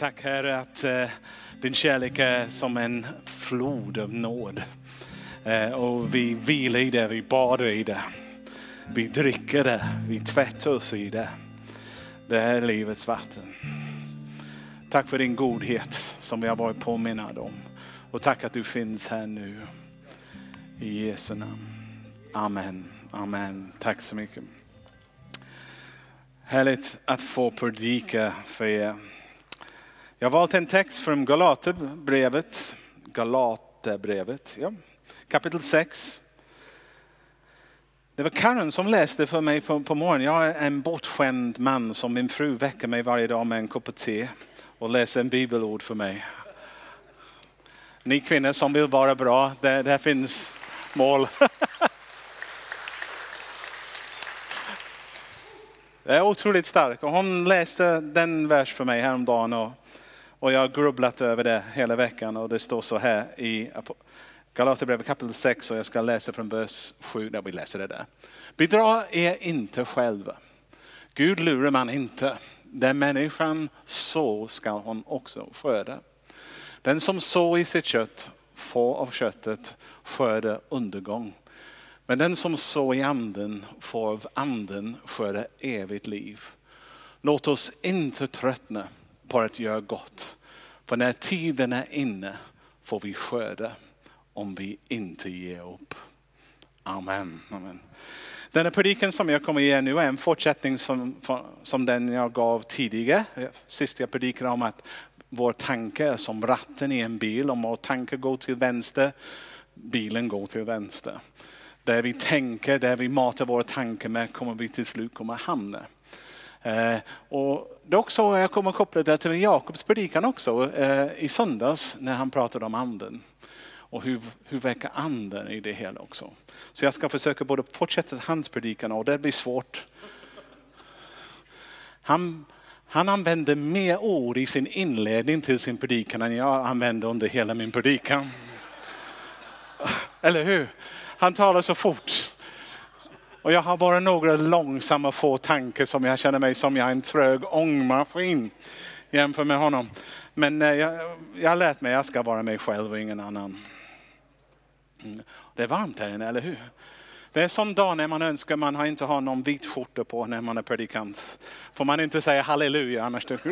Tack Herre att eh, din kärlek är som en flod av nåd. Eh, och vi vilar i det, vi badar i det. Vi dricker det, vi tvättar oss i det. Det är livets vatten. Tack för din godhet som vi har varit påminnade om. Och tack att du finns här nu. I Jesu namn. Amen. Amen. Tack så mycket. Härligt att få predika för er. Jag har valt en text från Galaterbrevet, Galaterbrevet, ja. kapitel 6. Det var Karen som läste för mig på, på morgonen. Jag är en bortskämd man som min fru väcker mig varje dag med en kopp te och läser en bibelord för mig. Ni kvinnor som vill vara bra, det, det finns mål. Det är otroligt starkt. Och hon läste den vers för mig häromdagen och, och jag har grubblat över det hela veckan. Och det står så här i Galaterbrevet kapitel 6 och jag ska läsa från vers 7. Där vi läser det där. Bedra er inte själva. Gud lurar man inte. Den människan så ska hon också skörda. Den som sår i sitt kött får av köttet skörda undergång. Men den som sår i anden får av anden skörda evigt liv. Låt oss inte tröttna på att göra gott. För när tiden är inne får vi skörda om vi inte ger upp. Amen. Amen. här predikan som jag kommer ge nu är en fortsättning som, som den jag gav tidigare. Sist jag predikade om att vår tanke är som ratten i en bil. Om vår tanke går till vänster, bilen går till vänster. Där vi tänker, där vi matar våra tankar med kommer vi till slut komma hamna. Eh, och det är också, jag kommer koppla det till Jakobs predikan också eh, i söndags när han pratade om anden. Och hur, hur verkar anden i det hela också. Så jag ska försöka både fortsätta hans predikan och det blir svårt. Han, han använde mer ord i sin inledning till sin predikan än jag använde under hela min predikan. Eller hur? Han talar så fort. Och jag har bara några långsamma få tankar som jag känner mig som jag är en trög ångmaskin jämfört med honom. Men eh, jag, jag har lärt mig att jag ska vara mig själv och ingen annan. Det är varmt här inne, eller hur? Det är sån dag när man önskar man har inte har någon vit skjorta på när man är predikant. Får man inte säga halleluja annars, det,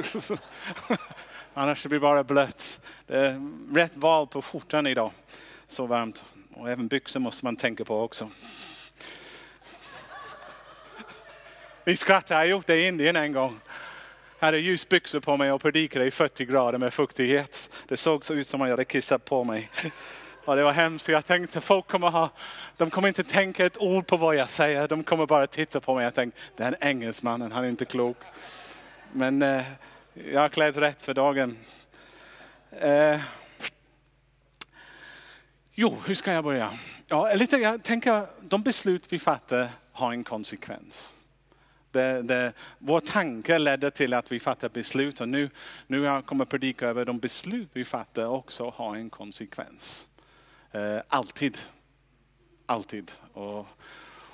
annars blir det bara blött. Det är rätt val på skjortan idag. Så varmt. Och även byxor måste man tänka på också. Vi skrattade, jag har gjort det i Indien en gång. Jag hade ljusbyxor på mig och predikade i 40 grader med fuktighet. Det såg så ut som om jag hade kissat på mig. Och det var hemskt. Jag tänkte folk kommer ha, de kommer inte tänka ett ord på vad jag säger. De kommer bara titta på mig. Jag tänkte, den engelsmannen, han är inte klok. Men eh, jag har klätt rätt för dagen. Eh, Jo, hur ska jag börja? Ja, lite, jag tänker de beslut vi fattar har en konsekvens. Det, det, vår tanke ledde till att vi fattade beslut och nu, nu jag kommer jag predika över de beslut vi fattar också har en konsekvens. Eh, alltid. Alltid. Och,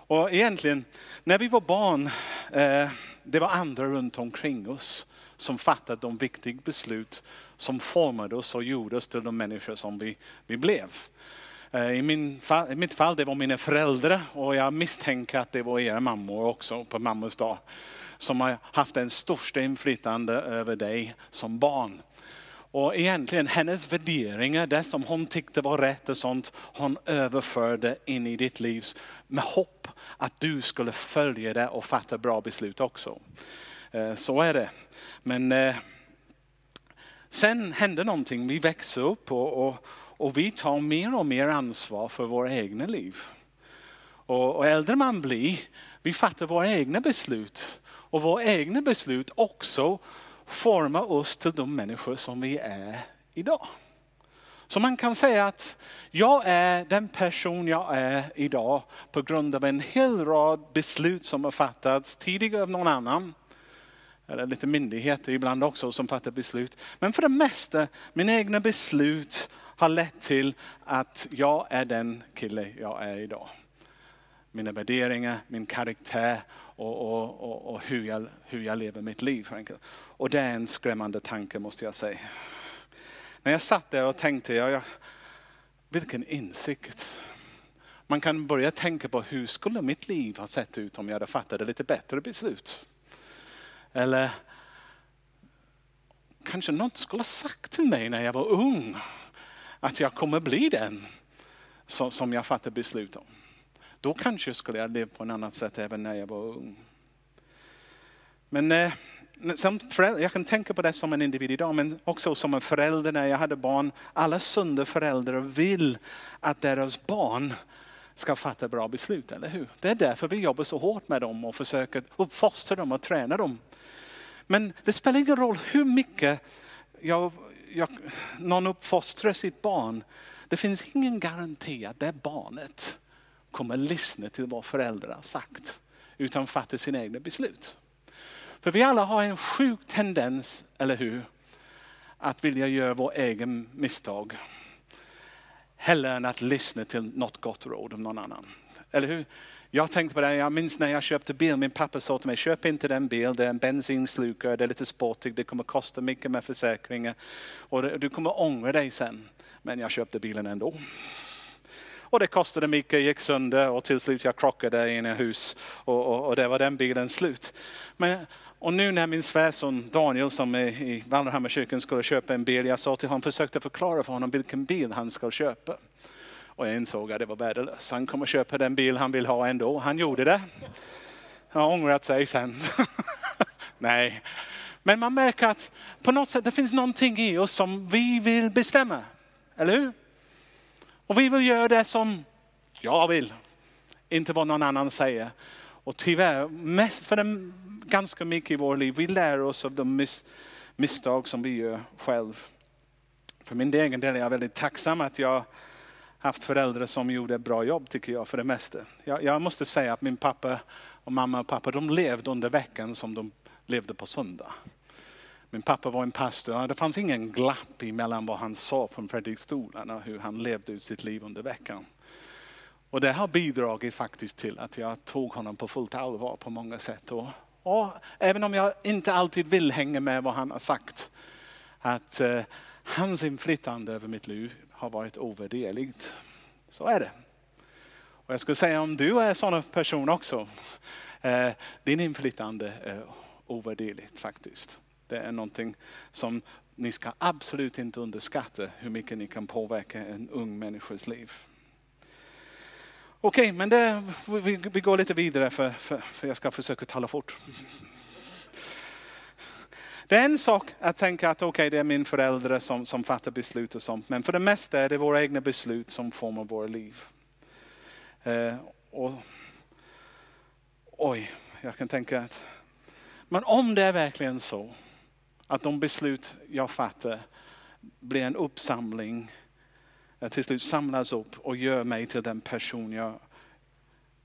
och egentligen, när vi var barn, eh, det var andra runt omkring oss som fattade de viktiga beslut som formade oss och gjorde oss till de människor som vi, vi blev. Eh, I, min fall, I mitt fall det var mina föräldrar och jag misstänker att det var era mammor också på mammors dag. Som har haft den största inflytande över dig som barn. Och egentligen hennes värderingar, det som hon tyckte var rätt och sånt, hon överförde in i ditt liv med hopp att du skulle följa det och fatta bra beslut också. Eh, så är det. Men eh, sen hände någonting, vi växer upp och, och, och vi tar mer och mer ansvar för våra egna liv. Och, och äldre man blir, vi fattar våra egna beslut. Och våra egna beslut också formar oss till de människor som vi är idag. Så man kan säga att jag är den person jag är idag på grund av en hel rad beslut som har fattats tidigare av någon annan eller lite myndigheter ibland också som fattar beslut. Men för det mesta, mina egna beslut har lett till att jag är den kille jag är idag. mina värderingar, min karaktär och, och, och, och, hur, jag, hur jag lever mitt liv. Och det är en skrämmande tanke måste jag säga. När jag satt där och tänkte, jag, vilken insikt. Man kan börja tänka på hur skulle mitt liv ha sett ut om jag hade fattat ett lite bättre beslut. Eller kanske någon skulle ha sagt till mig när jag var ung att jag kommer bli den som jag fattar beslut om. Då kanske skulle jag leva på ett annat sätt även när jag var ung. Men eh, förälder, jag kan tänka på det som en individ idag, men också som en förälder när jag hade barn. Alla sunda föräldrar vill att deras barn ska fatta bra beslut, eller hur? Det är därför vi jobbar så hårt med dem och försöker uppfostra dem och träna dem. Men det spelar ingen roll hur mycket jag, jag, någon uppfostrar sitt barn. Det finns ingen garanti att det barnet kommer lyssna till vad föräldrar har sagt, utan fatta sina egna beslut. För vi alla har en sjuk tendens, eller hur? Att vilja göra vår egen misstag. Hellre än att lyssna till något gott råd av någon annan. Eller hur? Jag tänkte på det, jag minns när jag köpte bil, min pappa sa till mig, köp inte den bilen, det är en bensinslukare, det är lite sportigt, det kommer kosta mycket med försäkringar och du kommer ångra dig sen. Men jag köpte bilen ändå. Och det kostade mycket, gick sönder och till slut jag krockade in i hus och, och, och det var den bilen slut. Men, och nu när min svärson Daniel som är i Vallhammarkyrkan skulle köpa en bil, jag sa till honom, försökte förklara för honom vilken bil han ska köpa. Och jag insåg att det var värdelöst. Han kommer köpa den bil han vill ha ändå. Han gjorde det. Han har ångrat sig sen. Nej. Men man märker att på något sätt det finns någonting i oss som vi vill bestämma. Eller hur? Och vi vill göra det som jag vill. Inte vad någon annan säger. Och tyvärr, mest för det, ganska mycket i vårt liv, vi lär oss av de mis, misstag som vi gör själv. För min egen del är jag väldigt tacksam att jag haft föräldrar som gjorde ett bra jobb tycker jag för det mesta. Jag, jag, måste säga att min pappa och mamma och pappa de levde under veckan som de levde på söndag. Min pappa var en pastor. Det fanns ingen glapp mellan vad han sa från predikstolen och hur han levde ut sitt liv under veckan. Och det har bidragit faktiskt till att jag tog honom på fullt allvar på många sätt. Och, och även om jag inte alltid vill hänga med vad han har sagt, att eh, hans inflytande över mitt liv har varit ovärderligt. Så är det. Och jag skulle säga om du är en sån person också, eh, din inflytande är ovärderligt faktiskt. Det är någonting som ni ska absolut inte underskatta hur mycket ni kan påverka en ung människas liv. Okej, okay, men det, vi, vi, går lite vidare för, för, för jag ska försöka tala fort. Det är en sak att tänka att okay, det är min förälder som, som fattar beslut och sånt. Men för det mesta är det våra egna beslut som formar våra liv. Eh, och, oj, jag kan tänka att men om det är verkligen så att de beslut jag fattar blir en uppsamling, eh, till slut samlas upp och gör mig till den person jag,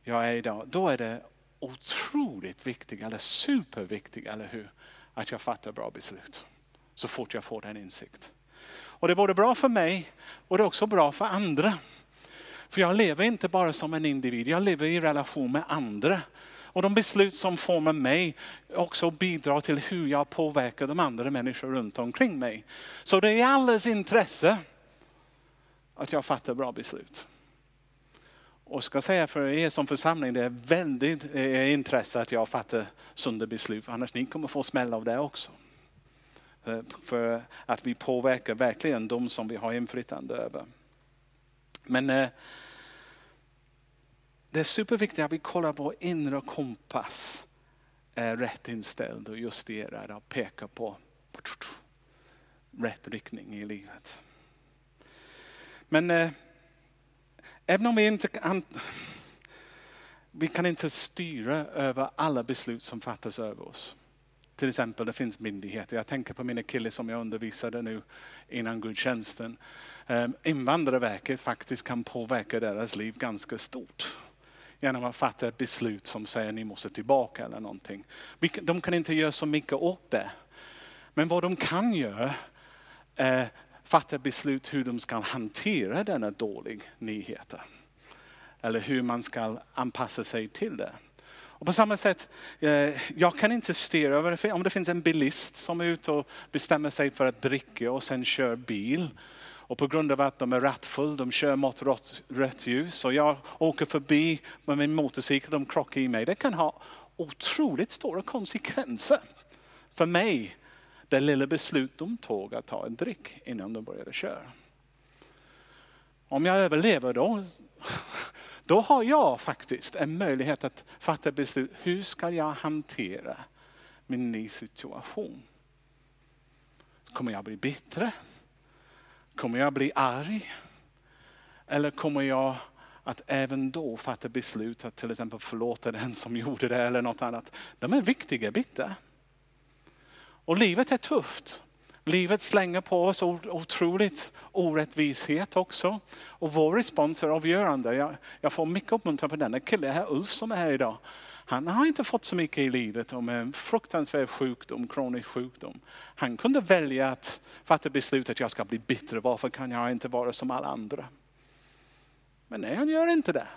jag är idag. Då är det otroligt viktigt, eller superviktigt, eller hur? Att jag fattar bra beslut. Så fort jag får den insikt. Och det är både bra för mig och det är också bra för andra. För jag lever inte bara som en individ, jag lever i relation med andra. Och de beslut som formar mig också bidrar till hur jag påverkar de andra människor runt omkring mig. Så det är i allas intresse att jag fattar bra beslut. Och ska säga för er som församling, det är väldigt eh, intresse att jag fattar sunda beslut, annars ni kommer få smäll av det också. Eh, för att vi påverkar verkligen de som vi har inflytande över. Men eh, det är superviktigt att vi kollar vår inre kompass är rätt inställd och justerad och pekar på rätt riktning i livet. Men eh, även om vi inte kan, vi kan inte styra över alla beslut som fattas över oss. Till exempel det finns myndigheter. Jag tänker på mina killar som jag undervisade nu innan gudstjänsten. Ehm, invandrarverket faktiskt kan påverka deras liv ganska stort genom att fatta ett beslut som säger ni måste tillbaka eller någonting. De kan inte göra så mycket åt det. Men vad de kan göra är fatta beslut hur de ska hantera denna dåliga nyheter. eller hur man ska anpassa sig till det. Och på samma sätt, eh, jag kan inte styra över det. Om det finns en bilist som är ute och bestämmer sig för att dricka och sen kör bil. Och på grund av att de är rattfull, de kör mot rött, rött ljus och jag åker förbi med min motorcykel, de krockar i mig. Det kan ha otroligt stora konsekvenser för mig. Det lilla beslut de tog att ta en drick innan de började köra. Om jag överlever då, då har jag faktiskt en möjlighet att fatta beslut. Hur ska jag hantera min ny situation? Kommer jag bli bitter? Kommer jag bli arg? Eller kommer jag att även då fatta beslut att till exempel förlåta den som gjorde det eller något annat. De är viktiga bitar. Och livet är tufft. Livet slänger på oss otroligt orättvishet också. Och vår respons är avgörande. Jag, jag får mycket uppmuntran på denna kille här, Ulf som är här idag. Han har inte fått så mycket i livet om en fruktansvärd sjukdom, kronisk sjukdom. Han kunde välja att fatta beslutet att jag ska bli bitter. Varför kan jag inte vara som alla andra? Men nej, han gör inte det.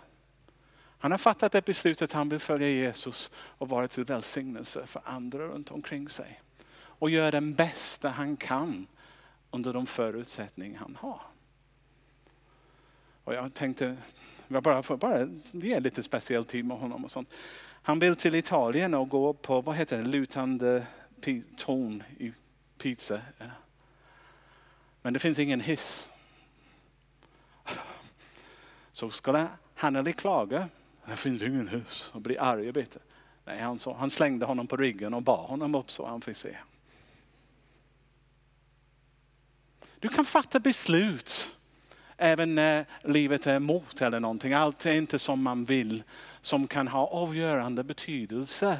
Han har fattat det beslutet att han vill följa Jesus och vara till välsignelse för andra runt omkring sig. Och gör den bästa han kan under de förutsättningar han har. Och jag tänkte, jag bara, bara ge lite speciell tid med honom och sånt. Han vill till Italien och gå på, vad heter det, lutande torn i Pizza. Men det finns ingen hiss. Så skulle han eller klaga, det finns ingen hiss. och bli arg och bitter. Nej, han, så, han slängde honom på ryggen och bar honom upp så han fick se. Du kan fatta beslut även när livet är emot eller någonting. Allt är inte som man vill som kan ha avgörande betydelse.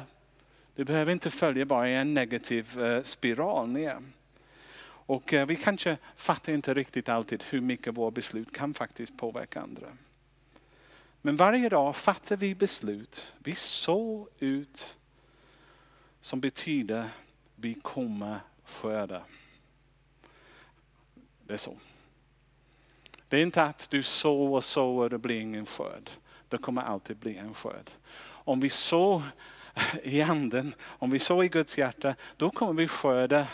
Du behöver inte följa bara i en negativ eh, spiral ner. Och eh, vi kanske fattar inte riktigt alltid hur mycket våra beslut kan faktiskt påverka andra. Men varje dag fattar vi beslut. Vi så ut som betyder vi kommer skörda. Det är så. Det är inte att du sår och sår och det blir ingen skörd. Det kommer alltid bli en skörd. Om vi sår i anden, om vi sår i Guds hjärta, då kommer vi skörda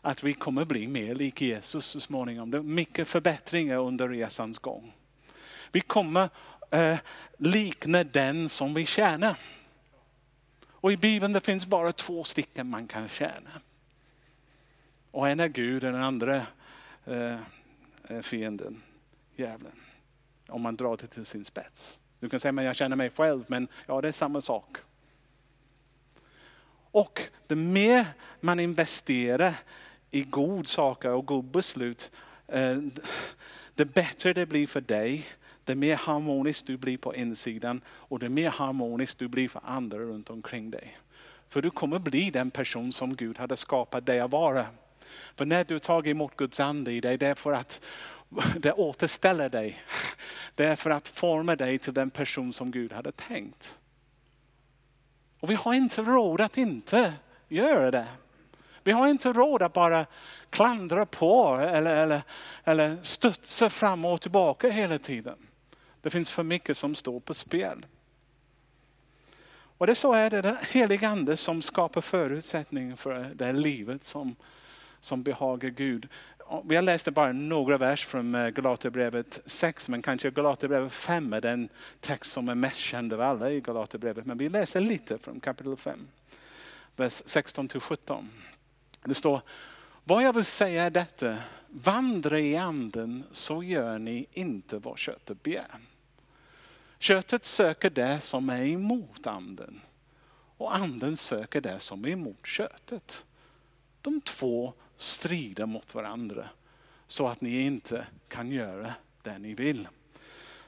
att vi kommer bli mer lik Jesus så småningom. Det är mycket förbättringar under resans gång. Vi kommer eh, likna den som vi tjänar. Och i Bibeln det finns bara två stycken man kan tjäna. Och en är Gud och den andra Eh, eh, fienden, djävulen. Om man drar det till sin spets. Du kan säga, men jag känner mig själv, men ja det är samma sak. Och det mer man investerar i god saker och god beslut, eh, det bättre det blir för dig, det mer harmoniskt du blir på insidan och det mer harmoniskt du blir för andra runt omkring dig. För du kommer bli den person som Gud hade skapat dig att vara. För när du tar emot Guds ande i dig, det är för att det återställer dig. Det är för att forma dig till den person som Gud hade tänkt. Och vi har inte råd att inte göra det. Vi har inte råd att bara klandra på eller, eller, eller studsa fram och tillbaka hela tiden. Det finns för mycket som står på spel. Och det är så är det den heliga ande som skapar förutsättningar för det livet som, som behagar Gud. Vi har läst bara några vers från eh, Galaterbrevet 6, men kanske Galaterbrevet 5 är den text som är mest känd av alla i Galaterbrevet. Men vi läser lite från kapitel 5, vers 16 till 17. Det står, vad jag vill säga är detta, vandra i anden så gör ni inte vad köttet begär. Köttet söker det som är emot anden och anden söker det som är emot köttet. De två strider mot varandra så att ni inte kan göra det ni vill.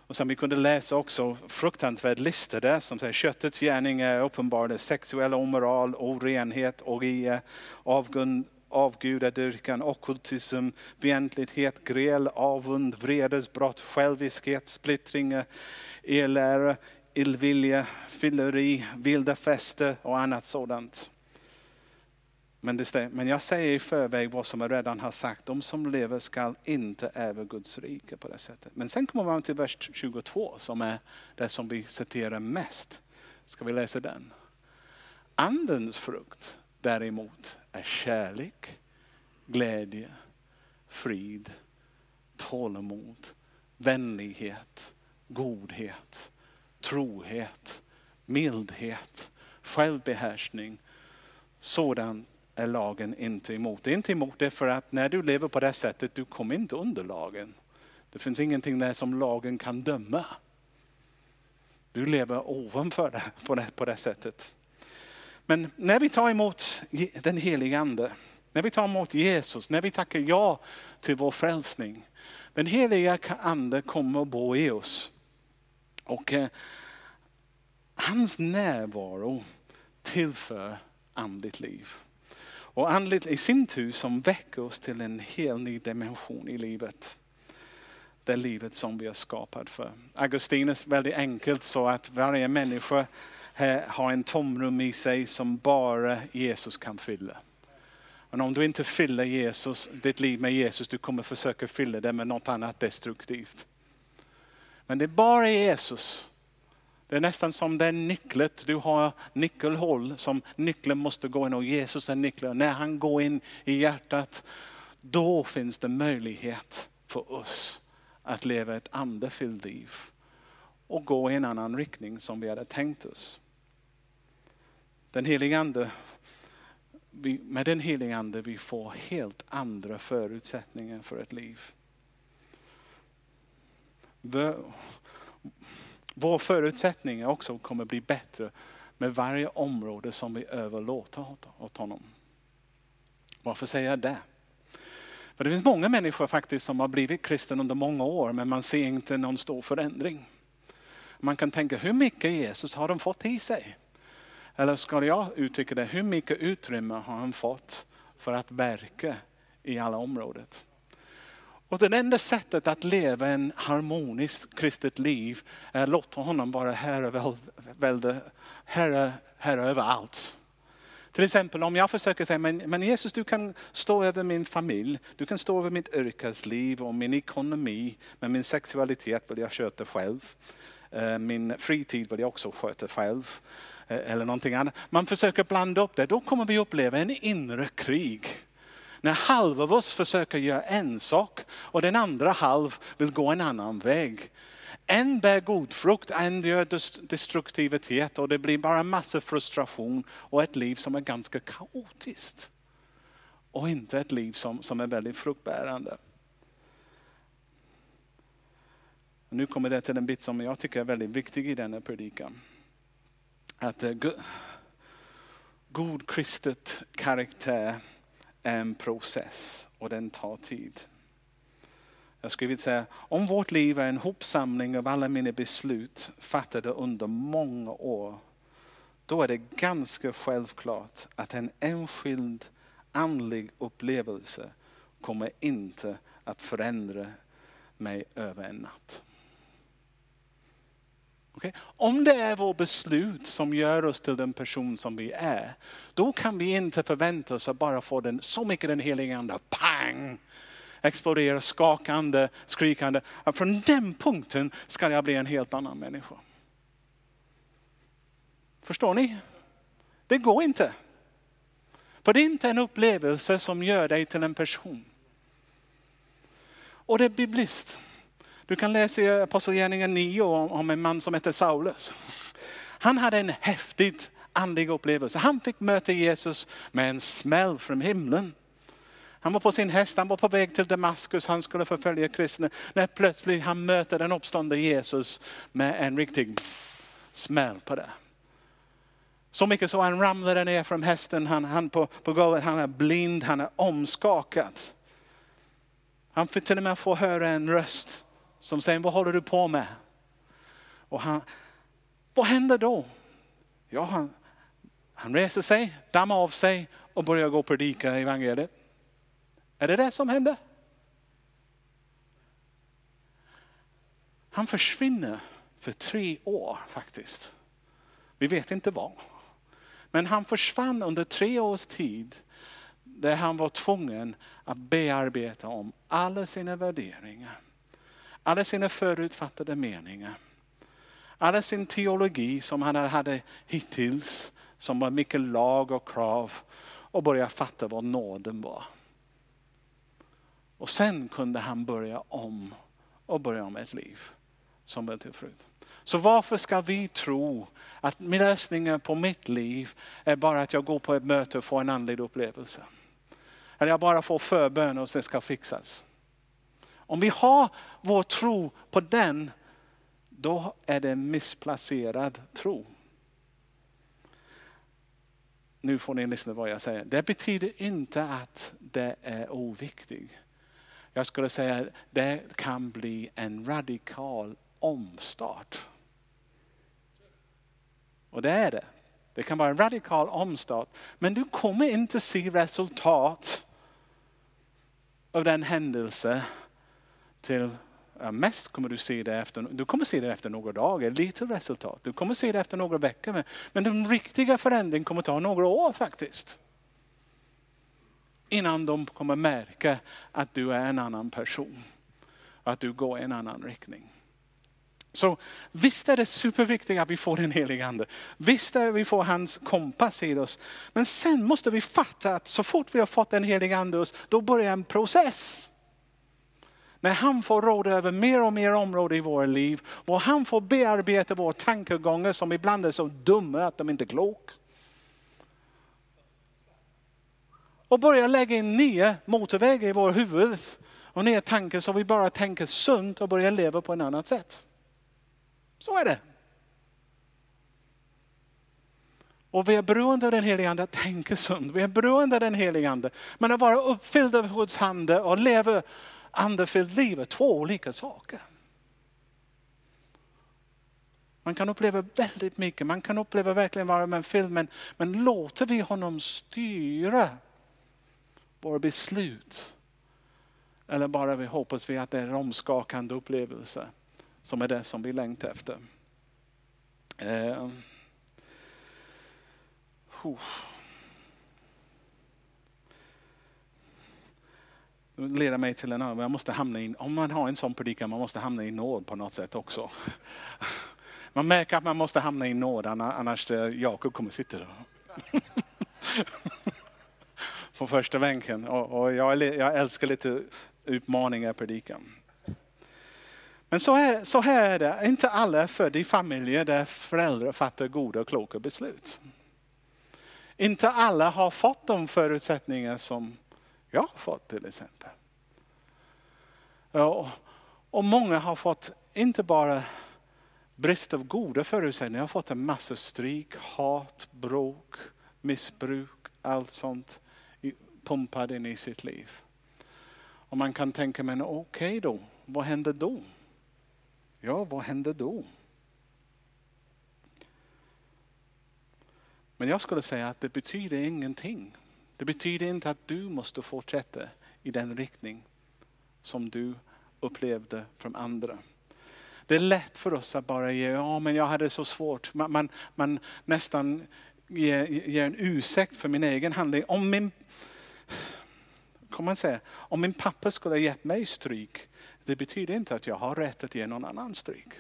Och sen vi kunde läsa också fruktansvärd lista där som säger köttets gärning är uppenbar, sexuell omoral, orenhet, orgie, avgund, avgudadyrkan, okkultism, fientlighet, gräl, avund, vredesbrott, själviskhet, splittring, elära, illvilja, fylleri, vilda fester och annat sådant. Men, det, men jag säger i förväg vad som jag redan har sagt. De som lever skall inte ärva Guds rike på det sättet. Men sen kommer man till vers 22 som är det som vi citerar mest. Ska vi läsa den? Andens frukt däremot är kärlek, glädje, frid, tålamod, vänlighet, godhet, trohet, mildhet, självbehärskning. Sådant är lagen inte emot. Det är inte emot det för att när du lever på det sättet, du kommer inte under lagen. Det finns ingenting där som lagen kan döma. Du lever ovanför det på det, på det sättet. Men när vi tar emot den helige Ande, när vi tar emot Jesus, när vi tackar ja till vår frälsning. Den heliga Ande kommer att bo i oss. Och eh, hans närvaro tillför andligt liv. Och andligt i sin tur som väcker oss till en helt ny dimension i livet. Det livet som vi är skapade för. Augustinus väldigt enkelt så att varje människa har en tomrum i sig som bara Jesus kan fylla. Men om du inte fyller Jesus, ditt liv med Jesus, du kommer försöka fylla det med något annat destruktivt. Men det är bara Jesus. Det är nästan som den nycklet, du har nyckelhål som nyckeln måste gå in och Jesus är nyckeln. När han går in i hjärtat, då finns det möjlighet för oss att leva ett andefyllt liv och gå i en annan riktning som vi hade tänkt oss. Den heliga Ande, med den helige Ande vi får helt andra förutsättningar för ett liv. Vår förutsättningar också kommer bli bättre med varje område som vi överlåter åt honom. Varför säger jag det? För det finns många människor faktiskt som har blivit kristen under många år men man ser inte någon stor förändring. Man kan tänka hur mycket Jesus har de fått i sig? Eller ska jag uttrycka det, hur mycket utrymme har han fått för att verka i alla områden? Och det enda sättet att leva en harmoniskt kristet liv är att låta honom vara herre, välde, herre, herre över allt. Till exempel om jag försöker säga, men, men Jesus du kan stå över min familj, du kan stå över mitt yrkesliv och min ekonomi, men min sexualitet vill jag sköta själv. Eh, min fritid vill jag också sköta själv. Eh, eller någonting annat. Man försöker blanda upp det, då kommer vi uppleva en inre krig. När halva av oss försöker göra en sak och den andra halv vill gå en annan väg. En bär god frukt, en gör destruktivitet och det blir bara massa frustration och ett liv som är ganska kaotiskt. Och inte ett liv som, som är väldigt fruktbärande. Nu kommer det till en bit som jag tycker är väldigt viktig i denna predikan att eh, god kristet karaktär en process och den tar tid. Jag skulle vilja säga, om vårt liv är en hopsamling av alla mina beslut fattade under många år, då är det ganska självklart att en enskild andlig upplevelse kommer inte att förändra mig över en natt. Okay? Om det är vårt beslut som gör oss till den person som vi är, då kan vi inte förvänta oss att bara få den, så mycket den helige ande, pang! Explodera, skakande, skrikande. Att från den punkten ska jag bli en helt annan människa. Förstår ni? Det går inte. För det är inte en upplevelse som gör dig till en person. Och det är bibliskt. Du kan läsa i Apostlagärningarna 9 om en man som heter Saulus. Han hade en häftig andlig upplevelse. Han fick möta Jesus med en smäll från himlen. Han var på sin häst, han var på väg till Damaskus, han skulle förfölja kristna. När plötsligt han möter den uppståndne Jesus med en riktig smäll på det. Så mycket så han ramlade ner från hästen, han, han på, på golvet, han är blind, han är omskakad. Han fick till och med få höra en röst som säger, vad håller du på med? Och han, vad händer då? Ja, han, han reser sig, dammar av sig och börjar gå och predika evangeliet. Är det det som händer? Han försvinner för tre år faktiskt. Vi vet inte vad. Men han försvann under tre års tid där han var tvungen att bearbeta om alla sina värderingar, alla sina förutfattade meningar, alla sin teologi som han hade hittills, som var mycket lag och krav och börja fatta vad nåden var. Och sen kunde han börja om och börja om ett liv som var till frut. Så varför ska vi tro att lösningen på mitt liv är bara att jag går på ett möte och får en andlig upplevelse? Eller jag bara får förbön och det ska fixas. Om vi har vår tro på den, då är det en missplacerad tro. Nu får ni lyssna vad jag säger. Det betyder inte att det är oviktigt. Jag skulle säga att det kan bli en radikal omstart. Och det är det. Det kan vara en radikal omstart. Men du kommer inte se resultat av den händelse till Ja, mest kommer du se det efter, du kommer se det efter några dagar, lite resultat. Du kommer se det efter några veckor. Men den riktiga förändringen kommer ta några år faktiskt. Innan de kommer märka att du är en annan person. Att du går i en annan riktning. Så visst är det superviktigt att vi får den helige ande. Visst är det att vi får hans kompass i oss. Men sen måste vi fatta att så fort vi har fått den helige ande i oss, då börjar en process. När han får råda över mer och mer områden i våra liv. Och han får bearbeta våra tankegångar som ibland är så dumma att de inte är kloka. Och börja lägga in nya motorvägar i våra huvud. Och nya tankar så vi bara tänker sunt och börjar leva på ett annat sätt. Så är det. Och vi är beroende av den helige Ande att tänka sunt. Vi är beroende av den helige Ande. Men att vara uppfylld av Guds ande och leva andefyllt liv är två olika saker. Man kan uppleva väldigt mycket, man kan uppleva verkligen vara med fylld, men, men låter vi honom styra våra beslut? Eller bara vi hoppas vi att det är en omskakande upplevelse som är det som vi längtar efter. Eh. Leder mig till en annan, jag måste hamna in, om man har en sån predikan, man måste hamna i nåd på något sätt också. Man märker att man måste hamna i nåd, annars eh, Jakob kommer sitta där. På första bänken. Och, jag, jag älskar lite utmaningar i predikan. Men så här, så här är det, inte alla är födda i familjer där föräldrar fattar goda och kloka beslut. Inte alla har fått de förutsättningar som jag har fått till exempel. Ja, och många har fått inte bara brist av goda förutsättningar, har fått en massa stryk, hat, bråk, missbruk, allt sånt pumpat in i sitt liv. Och man kan tänka, men okej okay då, vad händer då? Ja, vad händer då? Men jag skulle säga att det betyder ingenting. Det betyder inte att du måste fortsätta i den riktning som du upplevde från andra. Det är lätt för oss att bara ge, ja men jag hade så svårt. Man, man, man nästan ger, ger, en ursäkt för min egen handling. Om min, kan man säga, om min pappa skulle ha gett mig stryk, det betyder inte att jag har rätt att ge någon annan stryk.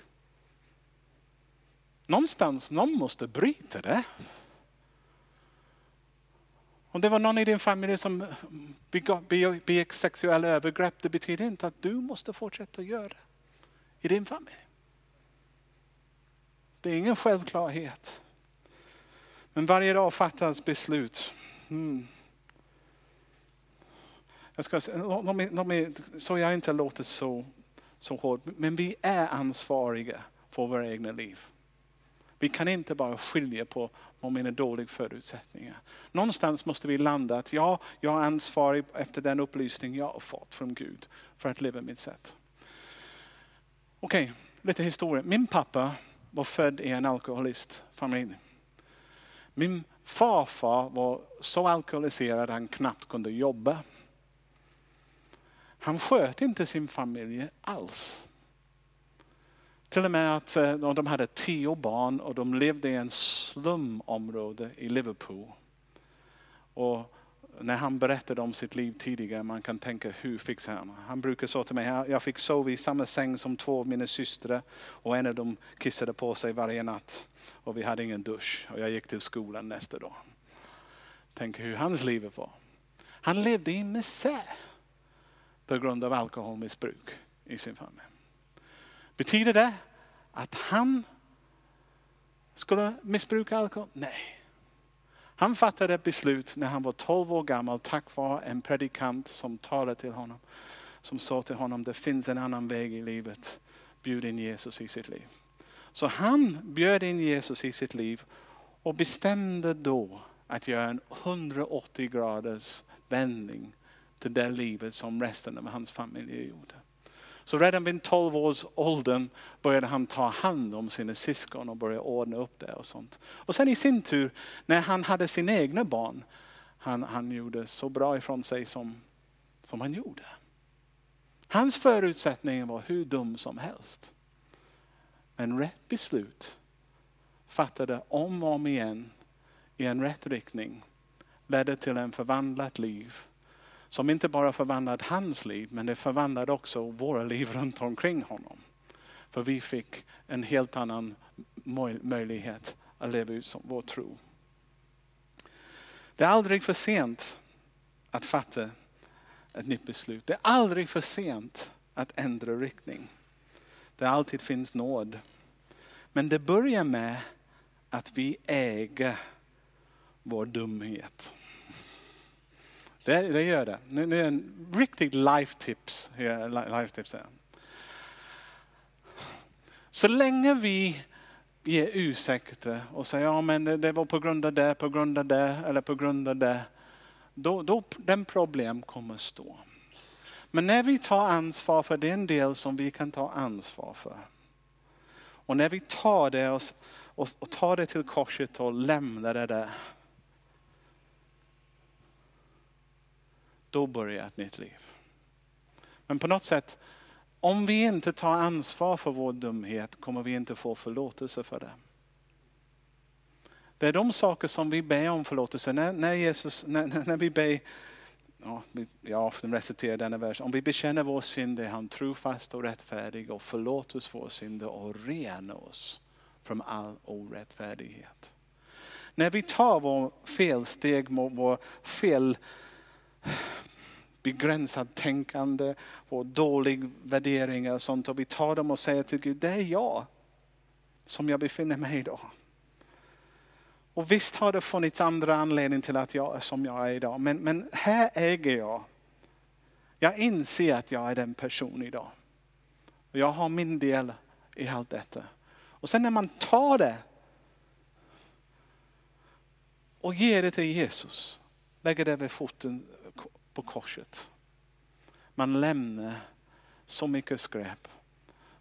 Någonstans, någon måste bryta det. Om det var någon i din familj som begick sexuella övergrepp, det betyder inte att du måste fortsätta göra det i din familj. Det är ingen självklarhet. Men varje dag fattas beslut. Mm. Jag ska, låt mig, låt mig, så jag inte låter så, så hård, men vi är ansvariga för våra egna liv. Vi kan inte bara skilja på om mina dåliga förutsättningar. Någonstans måste vi landa att ja, jag är ansvarig efter den upplysning jag har fått från Gud för att leva mitt sätt. Okej, okay, lite historia. Min pappa var född i en alkoholistfamilj. Min farfar var så alkoholiserad att han knappt kunde jobba. Han sköt inte sin familj alls. Till och med att eh, de hade tio barn och de levde i en slumområde i Liverpool. Och när han berättade om sitt liv tidigare, man kan tänka hur fick han? Han brukar säga till mig, jag fick sova i samma säng som två av mina systrar och en av dem kissade på sig varje natt. Och vi hade ingen dusch och jag gick till skolan nästa dag. Tänk hur hans liv var. Han levde i misär på grund av alkoholmissbruk i sin familj. Betyder det att han skulle missbruka alkohol? Nej. Han fattade ett beslut när han var 12 år gammal tack vare en predikant som talade till honom. Som sa till honom, det finns en annan väg i livet. Bjud in Jesus i sitt liv. Så han bjöd in Jesus i sitt liv och bestämde då att göra en 180 graders vändning till det livet som resten av hans familj gjorde. Så redan vid 12 års åldern började han ta hand om sina syskon och började ordna upp det och sånt. Och sen i sin tur, när han hade sina egna barn, han, han gjorde så bra ifrån sig som, som han gjorde. Hans förutsättningar var hur dum som helst. Men rätt beslut fattade om och om igen i en rätt riktning ledde till en förvandlat liv som inte bara förvandlade hans liv, men det förvandlade också våra liv runt omkring honom. För vi fick en helt annan möjlighet att leva ut vår tro. Det är aldrig för sent att fatta ett nytt beslut. Det är aldrig för sent att ändra riktning. Det alltid finns nåd. Men det börjar med att vi äger vår dumhet. Det, det gör det. Nu, nu är en riktigt life tips. Eh, life tips här. Så länge vi ger ursäkter och säger ja men det, det var på grund av det, på grund av det eller på grund av det. Då, då den problem kommer stå. Men när vi tar ansvar för den del som vi kan ta ansvar för. Och när vi tar det och, och, och tar det till korset och lämnar det där. Då börjar ett nytt liv. Men på något sätt, om vi inte tar ansvar för vår dumhet kommer vi inte få förlåtelse för det. Det är de saker som vi ber om förlåtelse. När, när, Jesus, när, när vi ber, ja, jag reciterar denna vers, om vi bekänner vår synd är han trofast och rättfärdig och förlåter oss våra synder och renar oss från all orättfärdighet. När vi tar vår felsteg mot vår fel begränsat tänkande och dåliga värderingar och sånt. Och vi tar dem och säger till Gud, det är jag som jag befinner mig idag. Och visst har det funnits andra anledningar till att jag är som jag är idag. Men, men här äger jag. Jag inser att jag är den person idag. Och jag har min del i allt detta. Och sen när man tar det och ger det till Jesus, lägger det vid foten på korset. Man lämnar så mycket skräp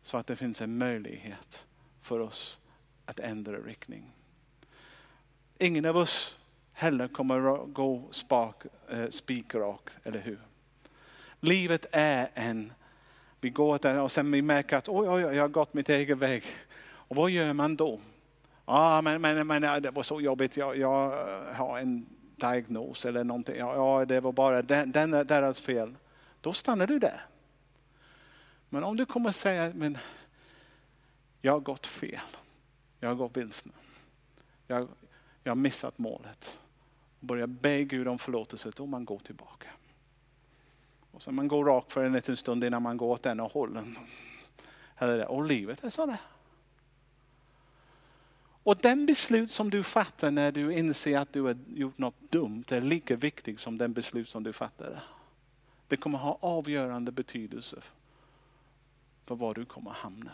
så att det finns en möjlighet för oss att ändra riktning. Ingen av oss heller kommer att gå spak, eh, spikrak, eller hur? Livet är en, vi går där och sen vi märker att oj, oj, jag har gått mitt egen väg. Och vad gör man då? Ja, men, men, men det var så jobbigt, jag, jag eh, har en diagnos eller någonting. Ja, det var bara den, den, deras fel. Då stannar du där. Men om du kommer och säga, men jag har gått fel. Jag har gått vilse. Jag, jag har missat målet. Och börjar be Gud om förlåtelse, då man går tillbaka. Och så man går rakt för en liten stund innan man går åt ena hållet. Och livet är sådär. Och den beslut som du fattar när du inser att du har gjort något dumt är lika viktig som den beslut som du fattade. Det kommer ha avgörande betydelse för var du kommer hamna.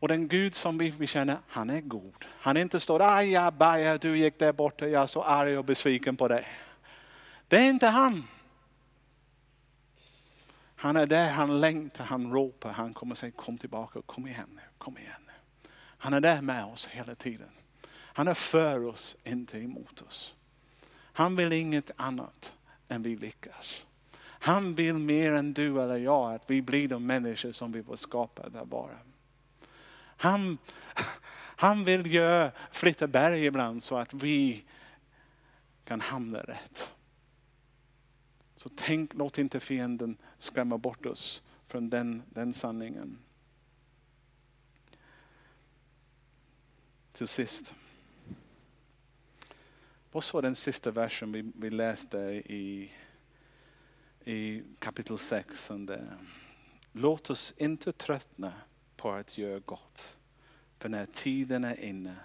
Och den Gud som vi känner, han är god. Han är inte står aj baja, du gick där borta, jag är så arg och besviken på dig. Det är inte han. Han är där, han längtar, han ropar, han kommer säga kom tillbaka, kom igen nu, kom igen. Han är där med oss hela tiden. Han är för oss, inte emot oss. Han vill inget annat än vi lyckas. Han vill mer än du eller jag att vi blir de människor som vi var skapade att vara. Han, han vill göra flytta berg ibland så att vi kan hamna rätt. Så tänk, låt inte fienden skrämma bort oss från den, den sanningen. Till sist. Vad sa den sista versen vi, vi läste i, i kapitel 6? Låt oss inte tröttna på att göra gott. För när tiden är inne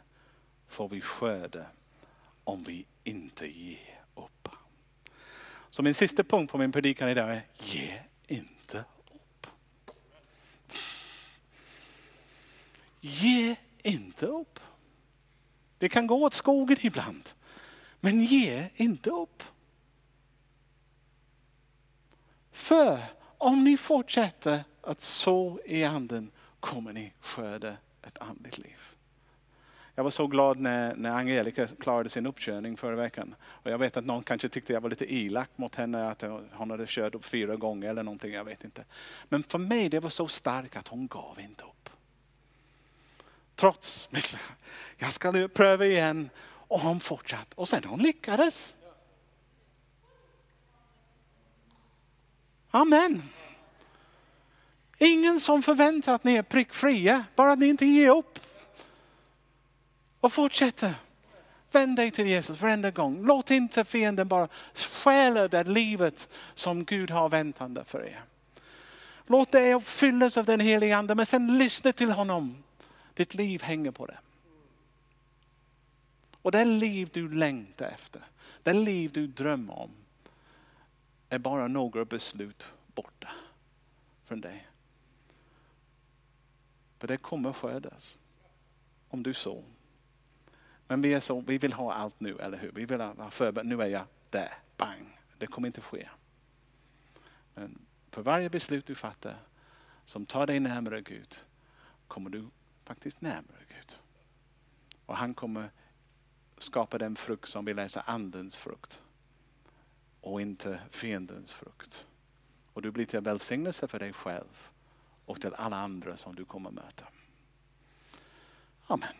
får vi skörda om vi inte ger upp. Så min sista punkt på min predikan idag är, ge inte upp. Ge inte upp. Det kan gå åt skogen ibland. Men ge inte upp. För om ni fortsätter att så i anden kommer ni skörda ett andligt liv. Jag var så glad när, när Angelica klarade sin uppkörning förra veckan. Och jag vet att någon kanske tyckte jag var lite elak mot henne, att hon hade kört upp fyra gånger eller någonting, jag vet inte. Men för mig det var så starkt att hon gav inte upp. Trots, jag ska nu pröva igen, och hon fortsatte. Och sen hon lyckades. Amen. Ingen som förväntar att ni är prickfria, bara att ni inte ger upp. Och fortsätter. Vänd dig till Jesus varenda gång. Låt inte fienden bara stjäla det livet som Gud har väntande för er. Låt dig fyllas av den heliga ande men sen lyssna till honom. Ditt liv hänger på det. Och det liv du längtar efter, det liv du drömmer om, är bara några beslut borta från dig. För det kommer skördas. Om du så. Men vi är så, vi vill ha allt nu, eller hur? Vi vill ha förberett, nu är jag där, bang. Det kommer inte ske. Men för varje beslut du fattar som tar dig närmare Gud, kommer du faktiskt närmare Gud. Och han kommer skapa den frukt som vi läser andens frukt. Och inte fiendens frukt. Och du blir till välsignelse för dig själv och till alla andra som du kommer möta. Amen.